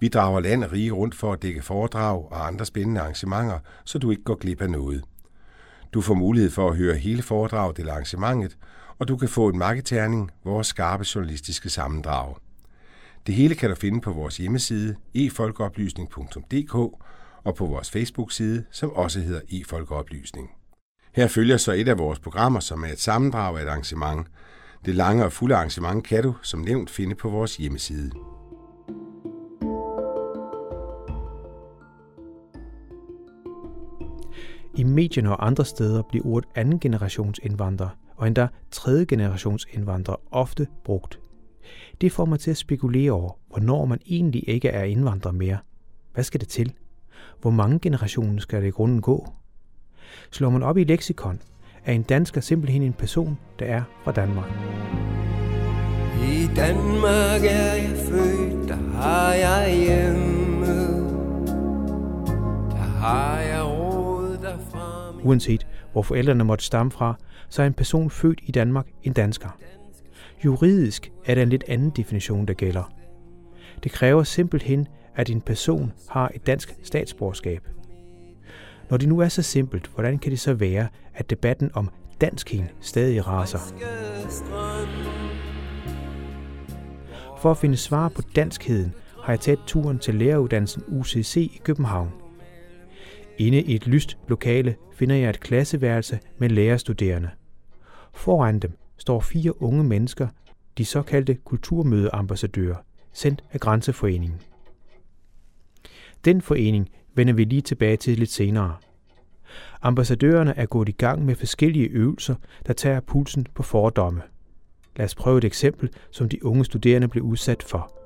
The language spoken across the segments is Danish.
Vi drager land og rige rundt for at dække foredrag og andre spændende arrangementer, så du ikke går glip af noget. Du får mulighed for at høre hele foredraget eller arrangementet, og du kan få en marketerning, vores skarpe journalistiske sammendrag. Det hele kan du finde på vores hjemmeside efolkeoplysning.dk og på vores Facebook-side, som også hedder efolkeoplysning. Her følger så et af vores programmer, som er et sammendrag af et arrangement. Det lange og fulde arrangement kan du, som nævnt, finde på vores hjemmeside. I medierne og andre steder bliver ordet anden generations indvandrer og endda tredje generations indvandrer ofte brugt. Det får mig til at spekulere over, hvornår man egentlig ikke er indvandrer mere. Hvad skal det til? Hvor mange generationer skal det i grunden gå? Slår man op i leksikon, er en dansker simpelthen en person, der er fra Danmark. I Danmark er jeg født, der har jeg hjemme. Der har jeg. Uanset hvor forældrene måtte stamme fra, så er en person født i Danmark en dansker. Juridisk er der en lidt anden definition, der gælder. Det kræver simpelthen, at en person har et dansk statsborgerskab. Når det nu er så simpelt, hvordan kan det så være, at debatten om danskhed stadig raser? For at finde svar på danskheden, har jeg taget turen til læreruddannelsen UCC i København. Inde i et lyst lokale finder jeg et klasseværelse med lærerstuderende. Foran dem står fire unge mennesker, de såkaldte kulturmødeambassadører, sendt af Grænseforeningen. Den forening vender vi lige tilbage til lidt senere. Ambassadørerne er gået i gang med forskellige øvelser, der tager pulsen på fordomme. Lad os prøve et eksempel, som de unge studerende blev udsat for.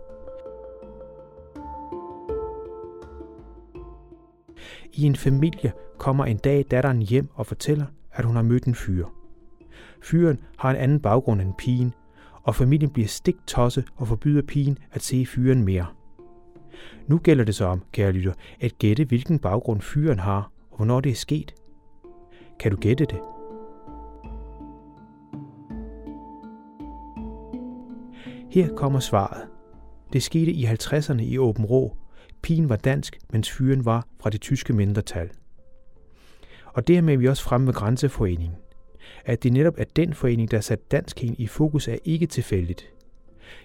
I en familie kommer en dag datteren hjem og fortæller, at hun har mødt en fyr. Fyren har en anden baggrund end pigen, og familien bliver stik tosse og forbyder pigen at se fyren mere. Nu gælder det så om, kære lytter, at gætte, hvilken baggrund fyren har, og hvornår det er sket. Kan du gætte det? Her kommer svaret. Det skete i 50'erne i Åben Rå. Pigen var dansk, mens fyren var fra det tyske mindretal. Og dermed er vi også fremme med Grænseforeningen. At det netop er den forening, der har sat danskheden i fokus, er ikke tilfældigt.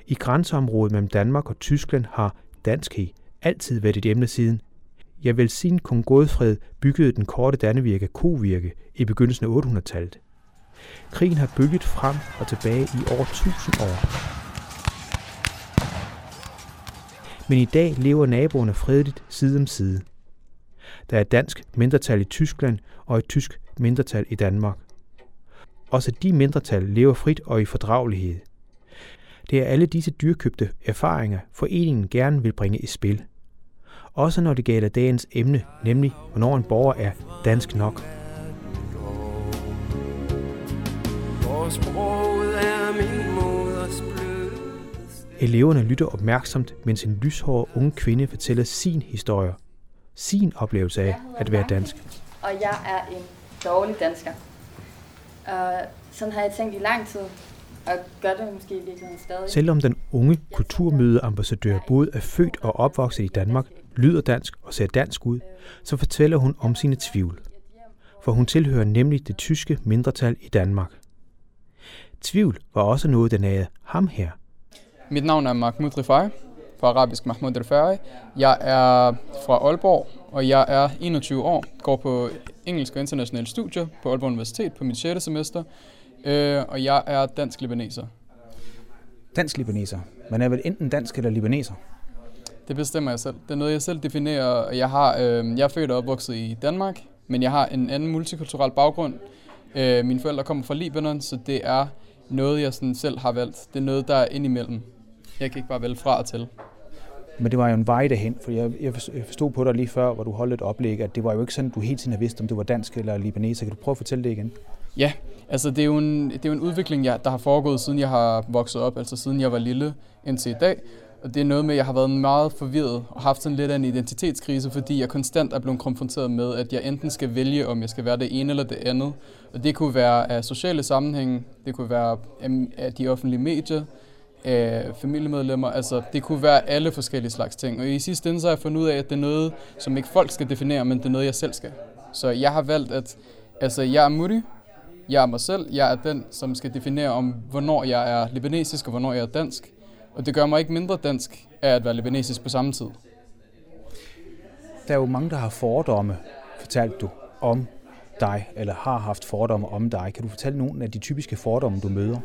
I grænseområdet mellem Danmark og Tyskland har danskhed altid været et emne siden. Jeg vil siden kong Godfred byggede den korte Dannevirke Kovirke i begyndelsen af 800-tallet. Krigen har bygget frem og tilbage i over 1000 år. Men i dag lever naboerne fredeligt side om side. Der er et dansk mindretal i Tyskland og et tysk mindretal i Danmark. Også de mindretal lever frit og i fordragelighed. Det er alle disse dyrkøbte erfaringer, foreningen gerne vil bringe i spil. Også når det gælder dagens emne, nemlig hvornår en borger er dansk nok. Eleverne lytter opmærksomt, mens en lyshåret unge kvinde fortæller sin historie. Sin oplevelse af at være dansk. Og jeg er en dårlig dansker. Og sådan har jeg tænkt i lang tid, og gør det måske i virkeligheden stadig. Selvom den unge kulturmødeambassadør både er født og opvokset i Danmark, lyder dansk og ser dansk ud, så fortæller hun om sine tvivl. For hun tilhører nemlig det tyske mindretal i Danmark. Tvivl var også noget, der nagede ham her. Mit navn er Mahmoud Rifai, på arabisk Mahmoud Rifai. Jeg er fra Aalborg, og jeg er 21 år, går på engelsk og internationale studier på Aalborg Universitet på mit 6. semester, øh, og jeg er dansk-libaneser. Dansk-libaneser? Man er vel enten dansk eller libaneser? Det bestemmer jeg selv. Det er noget, jeg selv definerer. Jeg, har, øh, jeg er født og opvokset i Danmark, men jeg har en anden multikulturel baggrund. Øh, mine forældre kommer fra Libanon, så det er noget, jeg sådan selv har valgt. Det er noget, der er indimellem. Jeg ikke bare vælge fra og til. Men det var jo en vej derhen, for jeg, jeg forstod på dig lige før, hvor du holdt et oplæg, at det var jo ikke sådan, du hele tiden har vidst, om du var dansk eller libaneser. Kan du prøve at fortælle det igen? Ja, altså det er jo en, det er jo en udvikling, jeg, der har foregået, siden jeg har vokset op, altså siden jeg var lille indtil i dag. Og det er noget med, at jeg har været meget forvirret og haft sådan lidt af en identitetskrise, fordi jeg konstant er blevet konfronteret med, at jeg enten skal vælge, om jeg skal være det ene eller det andet. Og det kunne være af sociale sammenhænge, det kunne være af de offentlige medier, af familiemedlemmer. Altså, det kunne være alle forskellige slags ting. Og i sidste ende så har jeg fundet ud af, at det er noget, som ikke folk skal definere, men det er noget, jeg selv skal. Så jeg har valgt, at altså, jeg er Muri, jeg er mig selv, jeg er den, som skal definere om, hvornår jeg er libanesisk og hvornår jeg er dansk. Og det gør mig ikke mindre dansk af at være libanesisk på samme tid. Der er jo mange, der har fordomme, fortalte du, om dig, eller har haft fordomme om dig. Kan du fortælle nogle af de typiske fordomme, du møder?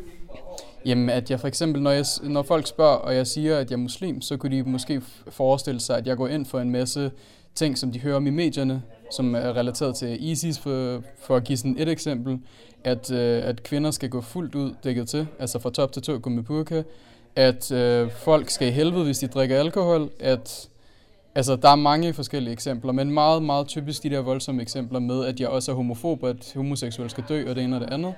Jamen, at jeg for eksempel, når, jeg, når folk spørger, og jeg siger, at jeg er muslim, så kunne de måske forestille sig, at jeg går ind for en masse ting, som de hører om i medierne, som er relateret til ISIS, for, for at give sådan et eksempel, at, øh, at kvinder skal gå fuldt ud dækket til, altså fra top til tå gå med burka, at øh, folk skal i helvede, hvis de drikker alkohol, at altså, der er mange forskellige eksempler, men meget, meget typisk de der voldsomme eksempler med, at jeg også er homofob, at homoseksuelle skal dø, og det ene og det andet.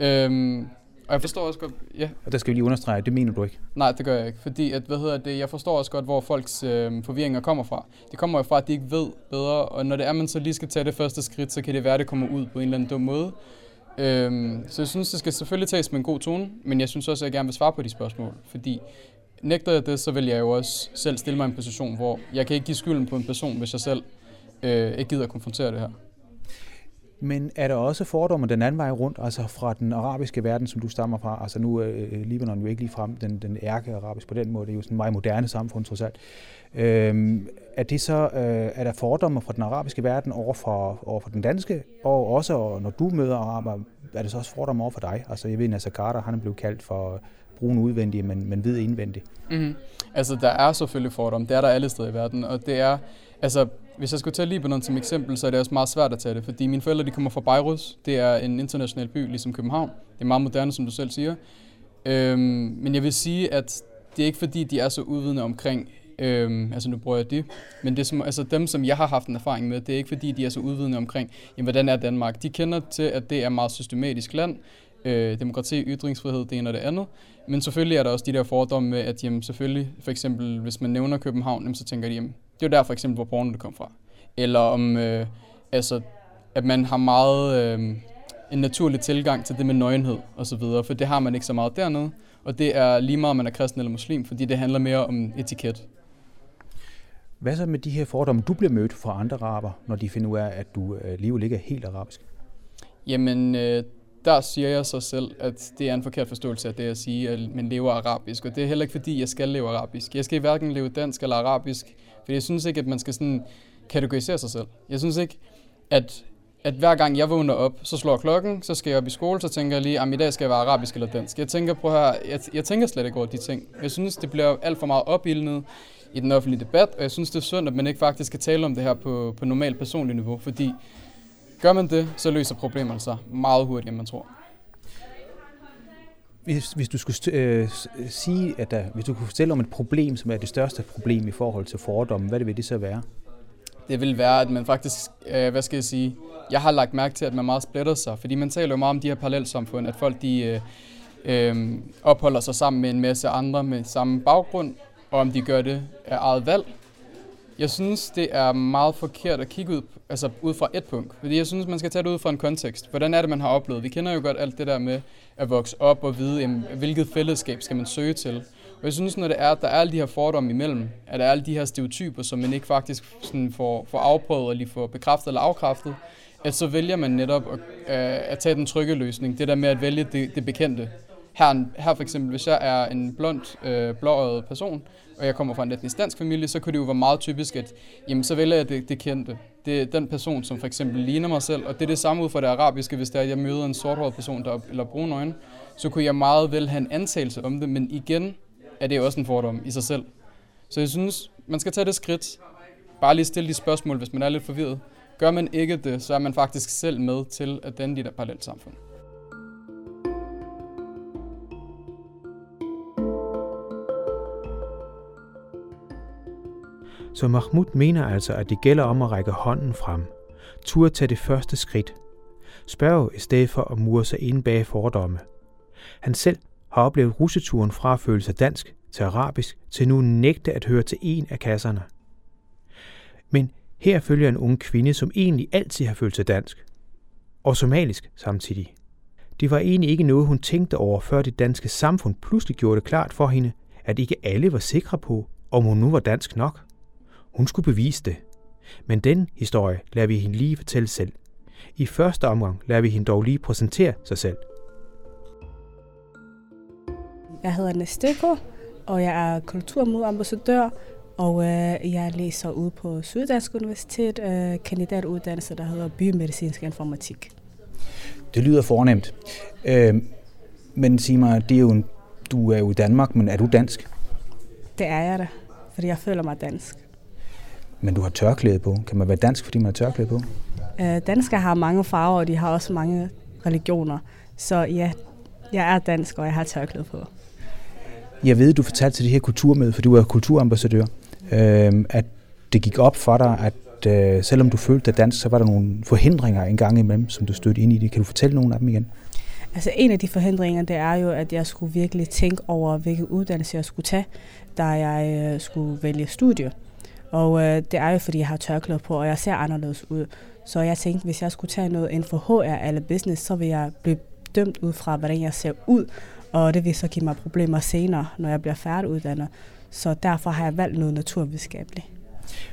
Øhm, og jeg forstår også godt, ja. Og der skal vi lige understrege, det mener du ikke? Nej, det gør jeg ikke, fordi at, hvad hedder det, jeg forstår også godt, hvor folks øh, forvirringer kommer fra. Det kommer jo fra, at de ikke ved bedre, og når det er, man så lige skal tage det første skridt, så kan det være, at det kommer ud på en eller anden dum måde. Øhm, så jeg synes, det skal selvfølgelig tages med en god tone, men jeg synes også, at jeg gerne vil svare på de spørgsmål, fordi nægter jeg det, så vil jeg jo også selv stille mig i en position, hvor jeg kan ikke give skylden på en person, hvis jeg selv øh, ikke gider at konfrontere det her. Men er der også fordomme den anden vej rundt, altså fra den arabiske verden, som du stammer fra? Altså nu er øh, Libanon jo ikke lige frem den, den ærke arabisk på den måde, det er jo sådan en meget moderne samfund trods alt. Øhm, er det så, øh, er der fordomme fra den arabiske verden over for, over for den danske, og også når du møder araber, er det så også fordomme over for dig? Altså jeg ved, Nasser Carter, han er blevet kaldt for brun udvendig, men, men hvid indvendig. Mm-hmm. Altså der er selvfølgelig fordomme, det er der alle steder i verden, og det er, altså hvis jeg skulle tage Libanon som eksempel, så er det også meget svært at tage det, fordi mine forældre de kommer fra Beirut. Det er en international by, ligesom København. Det er meget moderne, som du selv siger. Øhm, men jeg vil sige, at det er ikke fordi, de er så udvidende omkring, øhm, altså nu bruger jeg det, men det som, altså dem, som jeg har haft en erfaring med, det er ikke fordi, de er så udvidende omkring, jamen, hvordan er Danmark. De kender til, at det er et meget systematisk land, øh, demokrati, ytringsfrihed, det ene og det andet. Men selvfølgelig er der også de der fordomme med, at jamen, selvfølgelig, for eksempel, hvis man nævner København, jamen, så tænker de, jamen, det er jo der for eksempel, hvor porno kom fra. Eller om, øh, altså, at man har meget øh, en naturlig tilgang til det med nøgenhed og så videre, for det har man ikke så meget dernede. Og det er lige meget, om man er kristen eller muslim, fordi det handler mere om etiket. Hvad så med de her fordomme, du bliver mødt fra andre araber, når de finder ud af, at du øh, alligevel ikke er helt arabisk? Jamen, øh, der siger jeg så selv, at det er en forkert forståelse af det at sige, at man lever arabisk. Og det er heller ikke fordi, jeg skal leve arabisk. Jeg skal hverken leve dansk eller arabisk. For jeg synes ikke, at man skal sådan kategorisere sig selv. Jeg synes ikke, at, at hver gang jeg vågner op, så slår klokken, så skal jeg op i skole, så tænker jeg lige, ah, at i dag skal jeg være arabisk eller dansk. Jeg tænker på her, jeg, jeg tænker slet ikke over de ting. Jeg synes, det bliver alt for meget opildnet i den offentlige debat, og jeg synes, det er synd, at man ikke faktisk kan tale om det her på, på normalt personligt niveau, fordi gør man det, så løser problemerne sig meget hurtigere, end man tror. Hvis, hvis du skulle øh, sige, at der, hvis du kunne fortælle om et problem, som er det største problem i forhold til fordomme, hvad det vil det så være? Det vil være, at man faktisk, øh, hvad skal jeg sige, jeg har lagt mærke til, at man meget splitter sig, fordi man taler jo meget om de her parallelsamfund, at folk de øh, øh, opholder sig sammen med en masse andre med samme baggrund, og om de gør det af eget valg. Jeg synes, det er meget forkert at kigge ud, altså ud fra et punkt, fordi jeg synes, man skal tage det ud fra en kontekst. Hvordan er det, man har oplevet? Vi kender jo godt alt det der med at vokse op og vide, jamen, hvilket fællesskab skal man søge til. Og jeg synes, når det er, at der er alle de her fordomme imellem, at der er alle de her stereotyper, som man ikke faktisk sådan får, får afprøvet eller får bekræftet eller afkræftet, at så vælger man netop at, øh, at tage den trygge løsning. Det der med at vælge det, det bekendte. Her, her for eksempel, hvis jeg er en blond, øh, blåøjet person, og jeg kommer fra en etnisk dansk familie, så kunne det jo være meget typisk, at jamen, så vælger jeg det, det kendte. Det er den person, som for eksempel ligner mig selv, og det er det samme ud for det arabiske, hvis der jeg møder en sorthåret person, der eller brune øjne, så kunne jeg meget vel have en antagelse om det, men igen er det også en fordom i sig selv. Så jeg synes, man skal tage det skridt. Bare lige stille de spørgsmål, hvis man er lidt forvirret. Gør man ikke det, så er man faktisk selv med til at danne de der parallelt samfund. Så Mahmoud mener altså, at det gælder om at række hånden frem. Tur tage det første skridt. Spørg i stedet for at mure sig ind bag fordomme. Han selv har oplevet russeturen fra at føle sig dansk til arabisk til nu nægte at høre til en af kasserne. Men her følger en ung kvinde, som egentlig altid har følt sig dansk. Og somalisk samtidig. Det var egentlig ikke noget, hun tænkte over, før det danske samfund pludselig gjorde det klart for hende, at ikke alle var sikre på, om hun nu var dansk nok. Hun skulle bevise det. Men den historie lader vi hende lige fortælle selv. I første omgang lader vi hende dog lige præsentere sig selv. Jeg hedder Nesteko, og jeg er kulturmodambassadør, og øh, jeg læser ude på Syddansk Universitet øh, kandidatuddannelse, der hedder Biomedicinsk Informatik. Det lyder fornemt. Øh, men sig mig, det er jo en, du er jo i Danmark, men er du dansk? Det er jeg da, fordi jeg føler mig dansk. Men du har tørklæde på. Kan man være dansk, fordi man har tørklæde på? Øh, danskere har mange farver, og de har også mange religioner. Så ja, jeg er dansk, og jeg har tørklæde på. Jeg ved, du fortalte til det her kulturmøde, for du er kulturambassadør, øh, at det gik op for dig, at øh, selvom du følte dig dansk, så var der nogle forhindringer en gang imellem, som du stødte ind i det. Kan du fortælle nogle af dem igen? Altså en af de forhindringer, det er jo, at jeg skulle virkelig tænke over, hvilke uddannelse jeg skulle tage, da jeg øh, skulle vælge studie. Og øh, det er jo, fordi jeg har tørklæde på, og jeg ser anderledes ud. Så jeg tænkte, hvis jeg skulle tage noget inden for HR eller business, så vil jeg blive dømt ud fra, hvordan jeg ser ud. Og det vil så give mig problemer senere, når jeg bliver færdiguddannet. Så derfor har jeg valgt noget naturvidenskabeligt.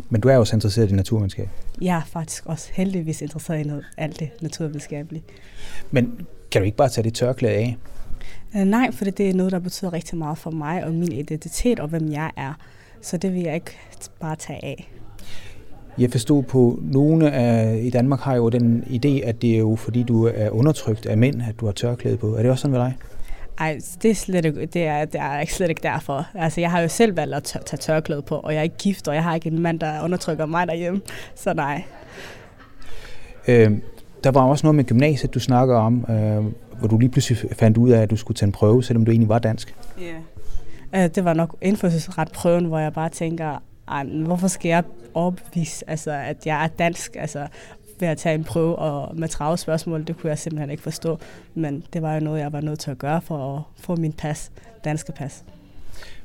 Men du er også interesseret i naturvidenskab. Jeg er faktisk også heldigvis interesseret i noget, alt det naturvidenskabelige. Men kan du ikke bare tage det tørklæde af? Uh, nej, for det er noget, der betyder rigtig meget for mig og min identitet og hvem jeg er. Så det vil jeg ikke bare tage af. Jeg forstod på, nogle af, i Danmark har jo den idé, at det er jo fordi, du er undertrykt af mænd, at du har tørklæde på. Er det også sådan ved dig? Ej, det er, slet ikke, det, er, det er ikke slet ikke derfor. Altså, jeg har jo selv valgt at tage tørklæde på, og jeg er ikke gift, og jeg har ikke en mand, der undertrykker mig derhjemme. Så nej. Øh, der var også noget med gymnasiet, du snakker om, øh, hvor du lige pludselig fandt ud af, at du skulle tage en prøve, selvom du egentlig var dansk. Ja. Yeah. Det var nok indfødselsret prøven, hvor jeg bare tænker, ej, hvorfor skal jeg opvise, altså, at jeg er dansk? Altså, ved at tage en prøve og med trave spørgsmål, det kunne jeg simpelthen ikke forstå. Men det var jo noget, jeg var nødt til at gøre for at få min pas, danske pas.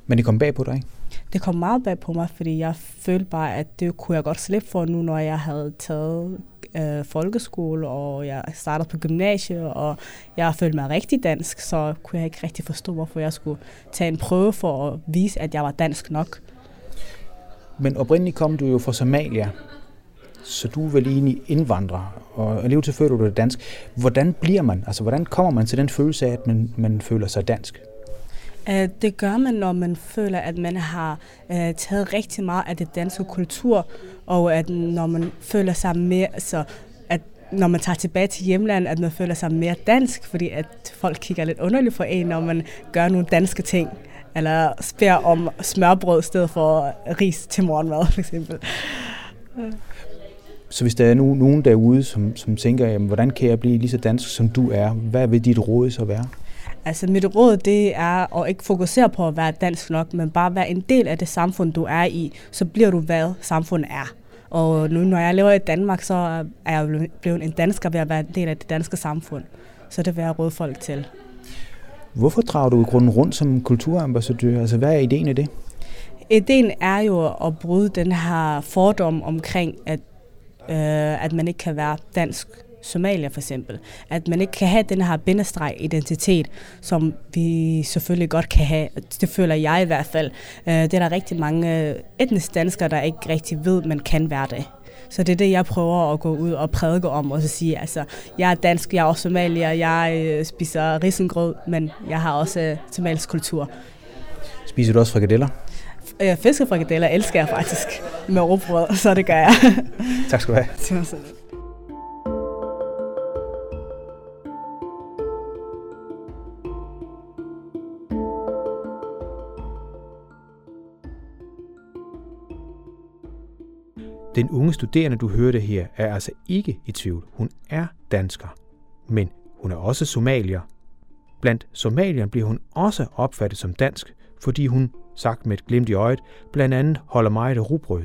Men det kom bag på dig, ikke? Det kom meget bag på mig, fordi jeg følte bare, at det kunne jeg godt slippe for nu, når jeg havde taget øh, folkeskole, og jeg startede på gymnasiet, og jeg følte mig rigtig dansk, så kunne jeg ikke rigtig forstå, hvorfor jeg skulle tage en prøve for at vise, at jeg var dansk nok. Men oprindeligt kom du jo fra Somalia, så du er vel egentlig indvandrer, og alligevel til føler du dig dansk. Hvordan bliver man? Altså, hvordan kommer man til den følelse af, at man, man føler sig dansk? Øh, det gør man, når man føler, at man har uh, taget rigtig meget af det danske kultur, og at når man føler sig mere, så at når man tager tilbage til hjemlandet, at man føler sig mere dansk, fordi at folk kigger lidt underligt for en, når man gør nogle danske ting, eller spørger om smørbrød i stedet for ris til morgenmad, for eksempel. Så hvis der er nogen derude, som, som tænker, jamen, hvordan kan jeg blive lige så dansk, som du er, hvad vil dit råd så være? Altså mit råd, det er at ikke fokusere på at være dansk nok, men bare være en del af det samfund, du er i. Så bliver du, hvad samfundet er. Og nu, når jeg lever i Danmark, så er jeg blevet en dansker ved at være en del af det danske samfund. Så det vil jeg råde folk til. Hvorfor drager du i grunden rundt som kulturambassadør? Altså, hvad er ideen i det? Ideen er jo at bryde den her fordom omkring, at, øh, at man ikke kan være dansk Somalia for eksempel. At man ikke kan have den her bindestreg identitet, som vi selvfølgelig godt kan have. Det føler jeg i hvert fald. Øh, det er der rigtig mange etniske danskere, der ikke rigtig ved, man kan være det. Så det er det, jeg prøver at gå ud og prædike om, og så sige, altså, jeg er dansk, jeg er også somalier, jeg øh, spiser risengrød, men jeg har også øh, somalisk kultur. Spiser du også frikadeller? Fiskefrikadeller elsker jeg faktisk med råbrød, så det gør jeg. tak skal du have. Den unge studerende, du hørte her, er altså ikke i tvivl. Hun er dansker. Men hun er også somalier. Blandt somalierne bliver hun også opfattet som dansk, fordi hun, sagt med et glimt i øjet, blandt andet holder meget af rugbrød.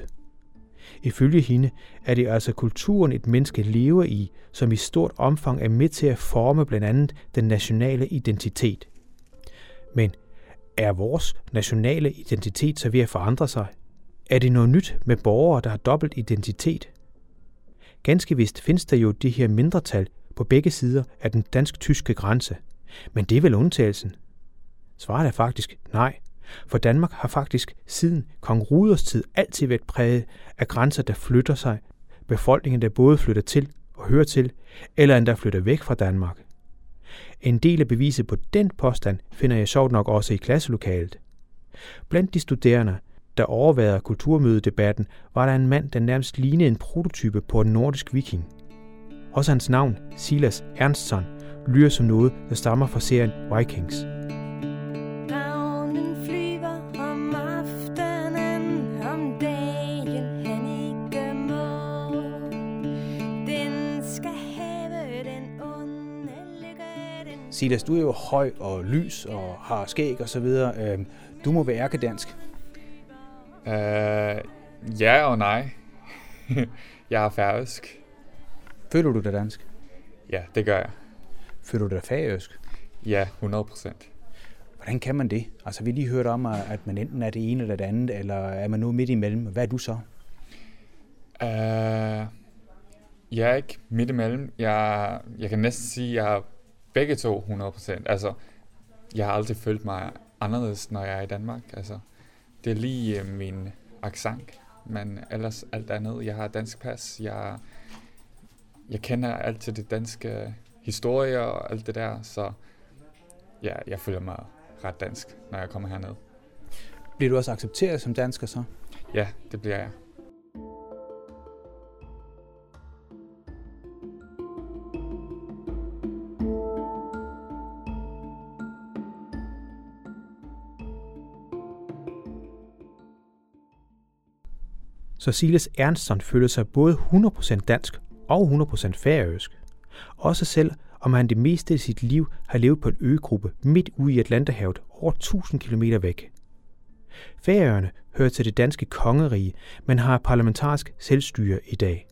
Ifølge hende er det altså kulturen, et menneske lever i, som i stort omfang er med til at forme blandt andet den nationale identitet. Men er vores nationale identitet så ved at forandre sig? Er det noget nyt med borgere, der har dobbelt identitet? Ganske vist findes der jo de her mindretal på begge sider af den dansk-tyske grænse. Men det er vel undtagelsen? Svaret er faktisk nej. For Danmark har faktisk siden kong Ruders tid altid været præget af grænser, der flytter sig. Befolkningen, der både flytter til og hører til, eller endda flytter væk fra Danmark. En del af beviset på den påstand finder jeg sjovt nok også i klasselokalet. Blandt de studerende, der overvejede kulturmødedebatten, var der en mand, der nærmest lignede en prototype på en nordisk viking. Også hans navn, Silas Ernstsson, lyder som noget, der stammer fra serien Vikings. Silas, du er jo høj og lys og har skæg og så videre. Øhm, Du må være ærkedansk. Uh, ja og nej. jeg er færøsk. Føler du dig dansk? Ja, det gør jeg. Føler du dig færøsk? Ja, 100 procent. Hvordan kan man det? Altså, vi lige hørt om, at man enten er det ene eller det andet, eller er man nu midt imellem? Hvad er du så? Uh, jeg er ikke midt imellem. Jeg, jeg kan næsten sige, at jeg er begge to 100 procent. Altså, jeg har altid følt mig anderledes, når jeg er i Danmark. Altså, det er lige uh, min accent, men ellers alt andet. Jeg har dansk pas. Jeg, jeg kender alt til det danske historie og alt det der, så ja, jeg føler mig ret dansk, når jeg kommer herned. Bliver du også accepteret som dansker så? Ja, det bliver jeg. Så Silas Ernstson føler sig både 100% dansk og 100% færøsk. Også selv om han det meste af sit liv har levet på en øgruppe midt ude i Atlanterhavet over 1000 km væk. Færøerne hører til det danske kongerige, men har parlamentarisk selvstyre i dag.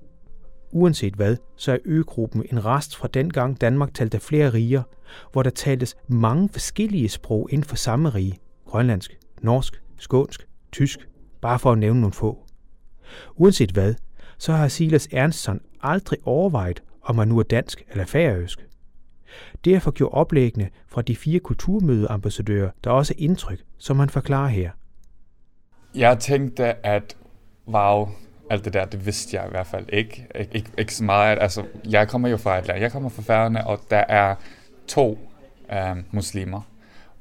Uanset hvad, så er øgruppen en rest fra dengang Danmark talte flere riger, hvor der taltes mange forskellige sprog inden for samme rige. Grønlandsk, norsk, skånsk, tysk, bare for at nævne nogle få. Uanset hvad, så har Silas Ernstson aldrig overvejet, om han nu er dansk eller færøsk. Derfor gjorde oplæggene fra de fire kulturmødeambassadører der også indtryk, som han forklarer her. Jeg tænkte, at wow, alt det der, det vidste jeg i hvert fald ikke. Ik- ikke, ikke så meget. Altså, jeg kommer jo fra et land. Jeg kommer fra Færøerne, og der er to øh, muslimer.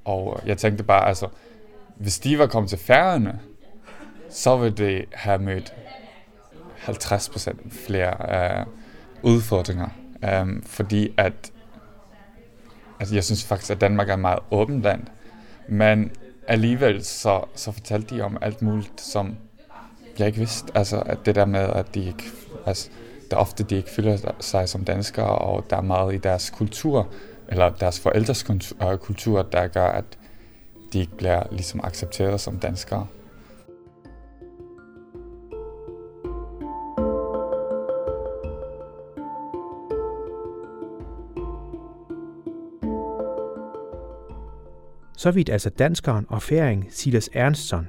Og jeg tænkte bare, altså, hvis de var kommet til Færøerne, så vil det have mødt 50% flere øh, udfordringer. Øh, fordi at altså jeg synes faktisk, at Danmark er et meget åbent land, men alligevel så, så fortalte de om alt muligt, som jeg ikke vidste. Altså at det der med, at de ikke, altså, der ofte de ikke føler sig som danskere, og der er meget i deres kultur, eller deres forældres øh, kultur, der gør, at de ikke bliver ligesom accepteret som danskere. Så vidt altså danskeren og færing Silas Ernstsson.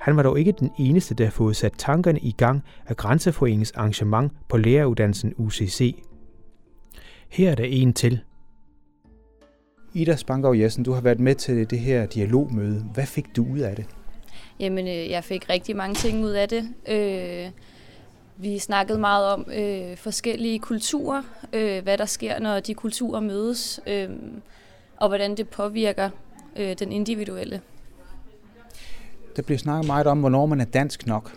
Han var dog ikke den eneste, der har fået sat tankerne i gang af Grænseforeningens arrangement på læreruddannelsen UCC. Her er der en til. Ida Spangau Jessen, du har været med til det her dialogmøde. Hvad fik du ud af det? Jamen, øh, jeg fik rigtig mange ting ud af det. Øh, vi snakkede meget om øh, forskellige kulturer, øh, hvad der sker, når de kulturer mødes, øh, og hvordan det påvirker øh, den individuelle. Der bliver snakket meget om, hvornår man er dansk nok.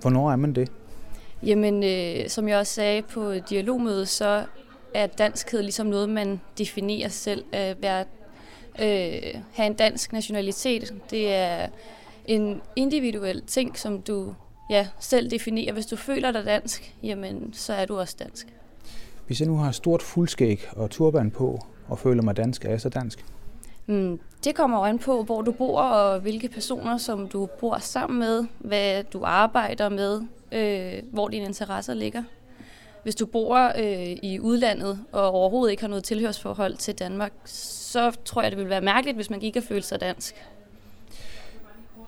Hvornår er man det? Jamen, øh, som jeg også sagde på dialogmødet, så er danskhed ligesom noget, man definerer selv at være, øh, have en dansk nationalitet. Det er en individuel ting, som du ja, selv definerer. Hvis du føler dig dansk, jamen, så er du også dansk. Hvis jeg nu har stort fuldskæg og turban på og føler mig dansk, er jeg så dansk? Mm, Det kommer jo an på, hvor du bor, og hvilke personer, som du bor sammen med, hvad du arbejder med, øh, hvor dine interesser ligger. Hvis du bor øh, i udlandet og overhovedet ikke har noget tilhørsforhold til Danmark, så tror jeg, det vil være mærkeligt, hvis man ikke kan føle sig dansk.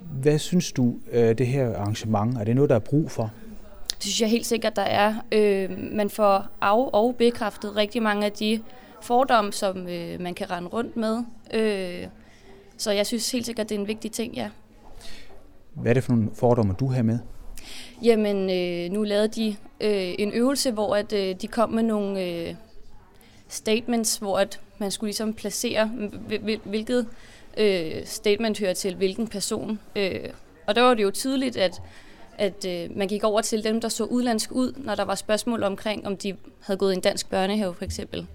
Hvad synes du, øh, det her arrangement, er det noget, der er brug for? Det synes jeg helt sikkert, der er. Øh, man får af- og bekræftet rigtig mange af de fordomme, som øh, man kan rende rundt med. Øh, så jeg synes helt sikkert, det er en vigtig ting, ja. Hvad er det for nogle fordomme, du har med? Jamen, øh, nu lavede de øh, en øvelse, hvor at, øh, de kom med nogle øh, statements, hvor at man skulle ligesom placere, hvil- hvil- hvilket øh, statement hører til hvilken person. Øh, og der var det jo tydeligt, at, at øh, man gik over til dem, der så udlandsk ud, når der var spørgsmål omkring, om de havde gået i en dansk børnehave for eksempel.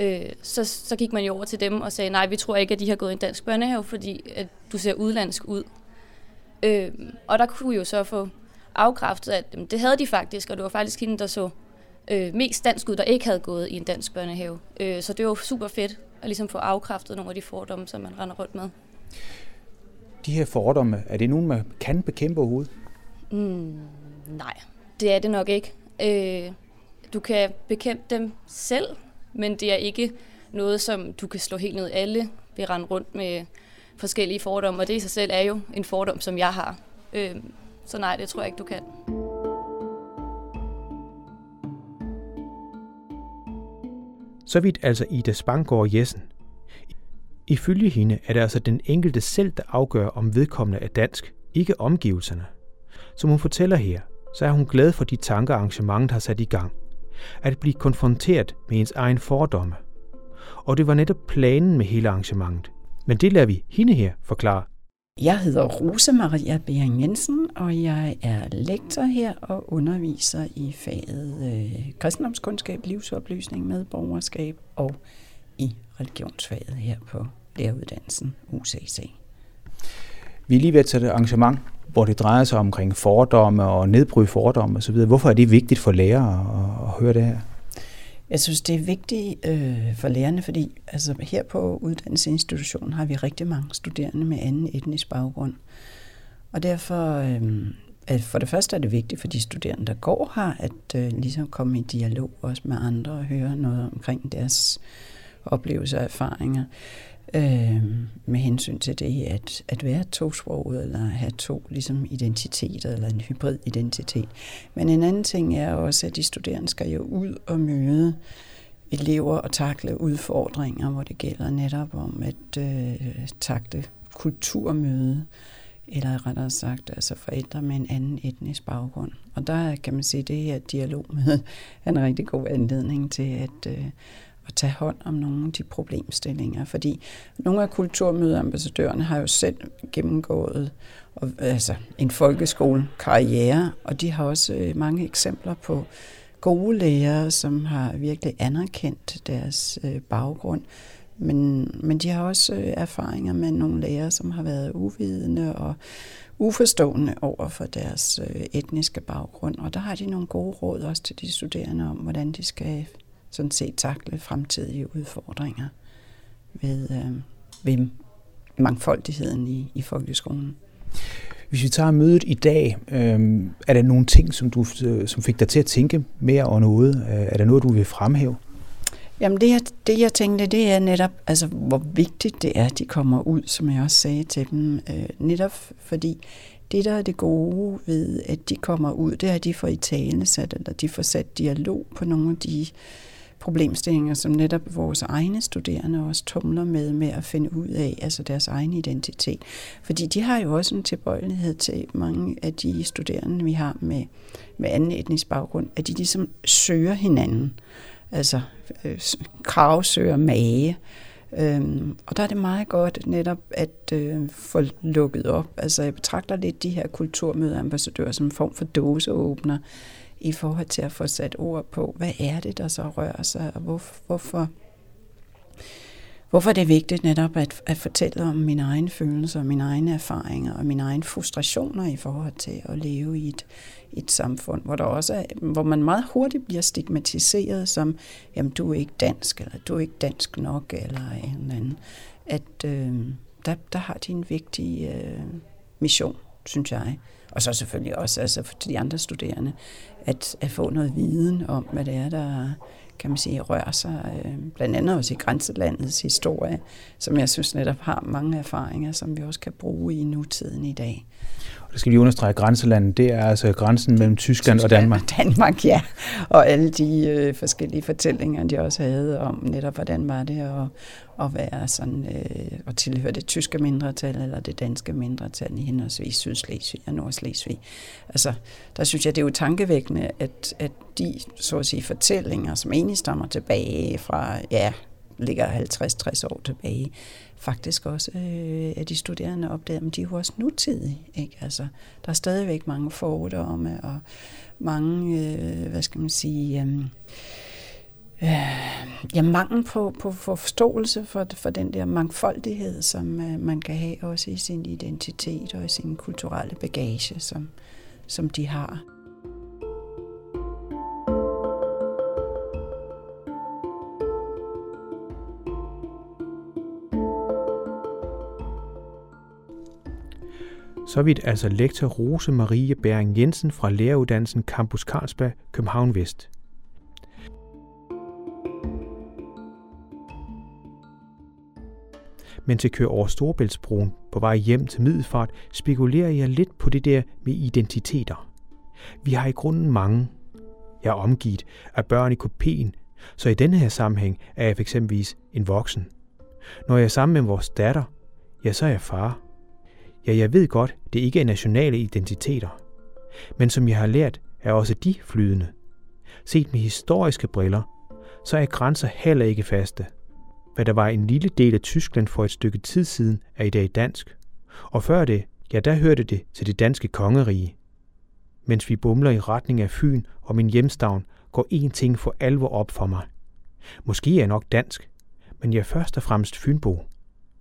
Øh, så, så gik man jo over til dem og sagde, nej, vi tror ikke, at de har gået i en dansk børnehave, fordi at du ser udlandsk ud. Øh, og der kunne vi jo så få afkræftet, at jamen, det havde de faktisk, og det var faktisk hende, der så øh, mest dansk ud, der ikke havde gået i en dansk børnehave. Øh, så det var super fedt at ligesom få afkræftet nogle af de fordomme, som man render rundt med. De her fordomme, er det nogen, man kan bekæmpe overhovedet? Mm, nej, det er det nok ikke. Øh, du kan bekæmpe dem selv, men det er ikke noget, som du kan slå helt ned. Alle vil rende rundt med forskellige fordomme, og det i sig selv er jo en fordom, som jeg har. Øh, så nej, det tror jeg ikke, du kan. Så vidt altså Ida Spangård Jessen. Ifølge hende er det altså den enkelte selv, der afgør, om vedkommende er dansk, ikke omgivelserne. Som hun fortæller her, så er hun glad for de tanker, arrangementet har sat i gang. At blive konfronteret med ens egen fordomme. Og det var netop planen med hele arrangementet. Men det lader vi hende her forklare. Jeg hedder Rose Maria Bering Jensen, og jeg er lektor her og underviser i faget øh, kristendomskundskab, livsoplysning, medborgerskab og i religionsfaget her på læreruddannelsen UCC. Vi er lige ved at tage et arrangement, hvor det drejer sig omkring fordomme og nedbryde fordomme osv. Hvorfor er det vigtigt for lærere at, at høre det her? Jeg synes, det er vigtigt øh, for lærerne, fordi altså, her på uddannelsesinstitutionen har vi rigtig mange studerende med anden etnisk baggrund. Og derfor, øh, at for det første er det vigtigt for de studerende, der går her, at øh, ligesom komme i dialog også med andre og høre noget omkring deres oplevelser og erfaringer øh, med hensyn til det at, at være tosproget eller have to ligesom, identiteter eller en hybrid identitet. Men en anden ting er også, at de studerende skal jo ud og møde elever og takle udfordringer, hvor det gælder netop om at øh, takle kulturmøde, eller rettere sagt, altså forældre med en anden etnisk baggrund. Og der kan man sige, at det her dialog med er en rigtig god anledning til at, øh, at tage hånd om nogle af de problemstillinger. Fordi nogle af kulturmødeambassadørerne har jo selv gennemgået og, altså, en folkeskolekarriere, og de har også øh, mange eksempler på gode lærere, som har virkelig anerkendt deres øh, baggrund. Men, men de har også øh, erfaringer med nogle lærere, som har været uvidende og uforstående over for deres øh, etniske baggrund. Og der har de nogle gode råd også til de studerende om, hvordan de skal sådan set takle fremtidige udfordringer ved, øh, ved mangfoldigheden i, i folkeskolen. Hvis vi tager mødet i dag, øh, er der nogle ting, som, du, øh, som fik dig til at tænke mere over noget? Øh, Er der noget, du vil fremhæve? Jamen det jeg, det, jeg tænkte, det er netop, altså, hvor vigtigt det er, at de kommer ud, som jeg også sagde til dem. Øh, netop fordi det, der er det gode ved, at de kommer ud, det er, at de får i tale sat, eller de får sat dialog på nogle af de problemstillinger, som netop vores egne studerende også tumler med, med at finde ud af, altså deres egen identitet. Fordi de har jo også en tilbøjelighed til mange af de studerende, vi har med, med anden etnisk baggrund, at de ligesom søger hinanden. Altså øh, krav søger mage. Øhm, og der er det meget godt netop at øh, få lukket op. Altså jeg betragter lidt de her kulturmødeambassadører som en form for dåseåbner i forhold til at få sat ord på, hvad er det, der så rører sig, og hvor, hvorfor, hvorfor er det vigtigt netop at, at fortælle om mine egne følelser, mine egne erfaringer og mine egne frustrationer i forhold til at leve i et, et samfund, hvor, der også er, hvor man meget hurtigt bliver stigmatiseret som, jamen du er ikke dansk, eller du er ikke dansk nok, eller en eller anden. At, øh, der, der har de en vigtig øh, mission, synes jeg. Og så selvfølgelig også altså for de andre studerende, at, at få noget viden om, hvad det er, der kan man sige, rører sig, øh, blandt andet også i grænselandets historie, som jeg synes netop har mange erfaringer, som vi også kan bruge i nutiden i dag. Det skal vi understrege, grænselandet, det er altså grænsen mellem Tyskland, Tyskland og Danmark. Danmark, ja. Og alle de øh, forskellige fortællinger, de også havde om netop, hvordan var det at, at være sådan, øh, at tilhøre det tyske mindretal eller det danske mindretal i henholdsvis Sydslesvig og Nordslesvig. Altså, der synes jeg, det er jo tankevækkende, at, at de, så at sige, fortællinger, som egentlig stammer tilbage fra, ja, ligger 50-60 år tilbage, faktisk også øh, at de studerende opdager, at de er jo også nutidige. Ikke? Altså, der er stadigvæk mange fordomme og mange, øh, hvad skal man sige, øh, øh, ja, mangel på, på forståelse for, for den der mangfoldighed, som øh, man kan have også i sin identitet og i sin kulturelle bagage, som, som de har. Så vidt altså lektor Rose Marie Bæring Jensen fra læreruddannelsen Campus Carlsberg, København Vest. Men til køre over Storebæltsbroen på vej hjem til Middelfart, spekulerer jeg lidt på det der med identiteter. Vi har i grunden mange. Jeg er omgivet af børn i kopien, så i denne her sammenhæng er jeg f.eks. en voksen. Når jeg er sammen med vores datter, ja, så er jeg far. Ja, jeg ved godt, det ikke er nationale identiteter. Men som jeg har lært, er også de flydende. Set med historiske briller, så er grænser heller ikke faste. Hvad der var en lille del af Tyskland for et stykke tid siden, er i dag dansk. Og før det, ja, der hørte det til det danske kongerige. Mens vi bumler i retning af Fyn og min hjemstavn, går én ting for alvor op for mig. Måske er jeg nok dansk, men jeg er først og fremmest Fynbo.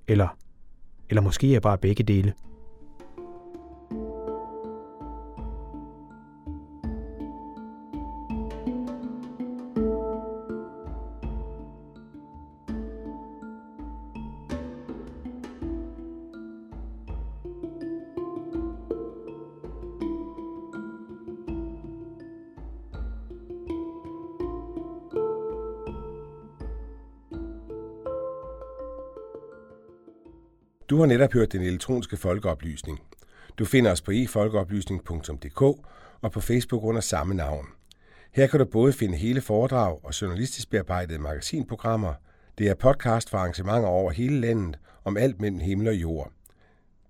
Eller, eller måske er jeg bare begge dele. Du har netop hørt den elektroniske folkeoplysning. Du finder os på efolkeoplysning.dk og på Facebook under samme navn. Her kan du både finde hele foredrag og journalistisk bearbejdede magasinprogrammer. Det er podcast for arrangementer over hele landet om alt mellem himmel og jord.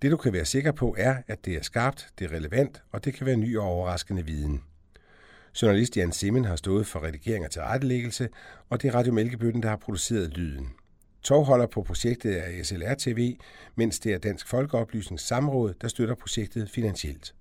Det du kan være sikker på er, at det er skarpt, det er relevant, og det kan være ny og overraskende viden. Journalist Jan Simmen har stået for redigering og tilrettelæggelse, og det er Radio Mælkebøtten, der har produceret lyden. Tovholder på projektet er SLR TV, mens det er Dansk Folkeoplysnings Samråd, der støtter projektet finansielt.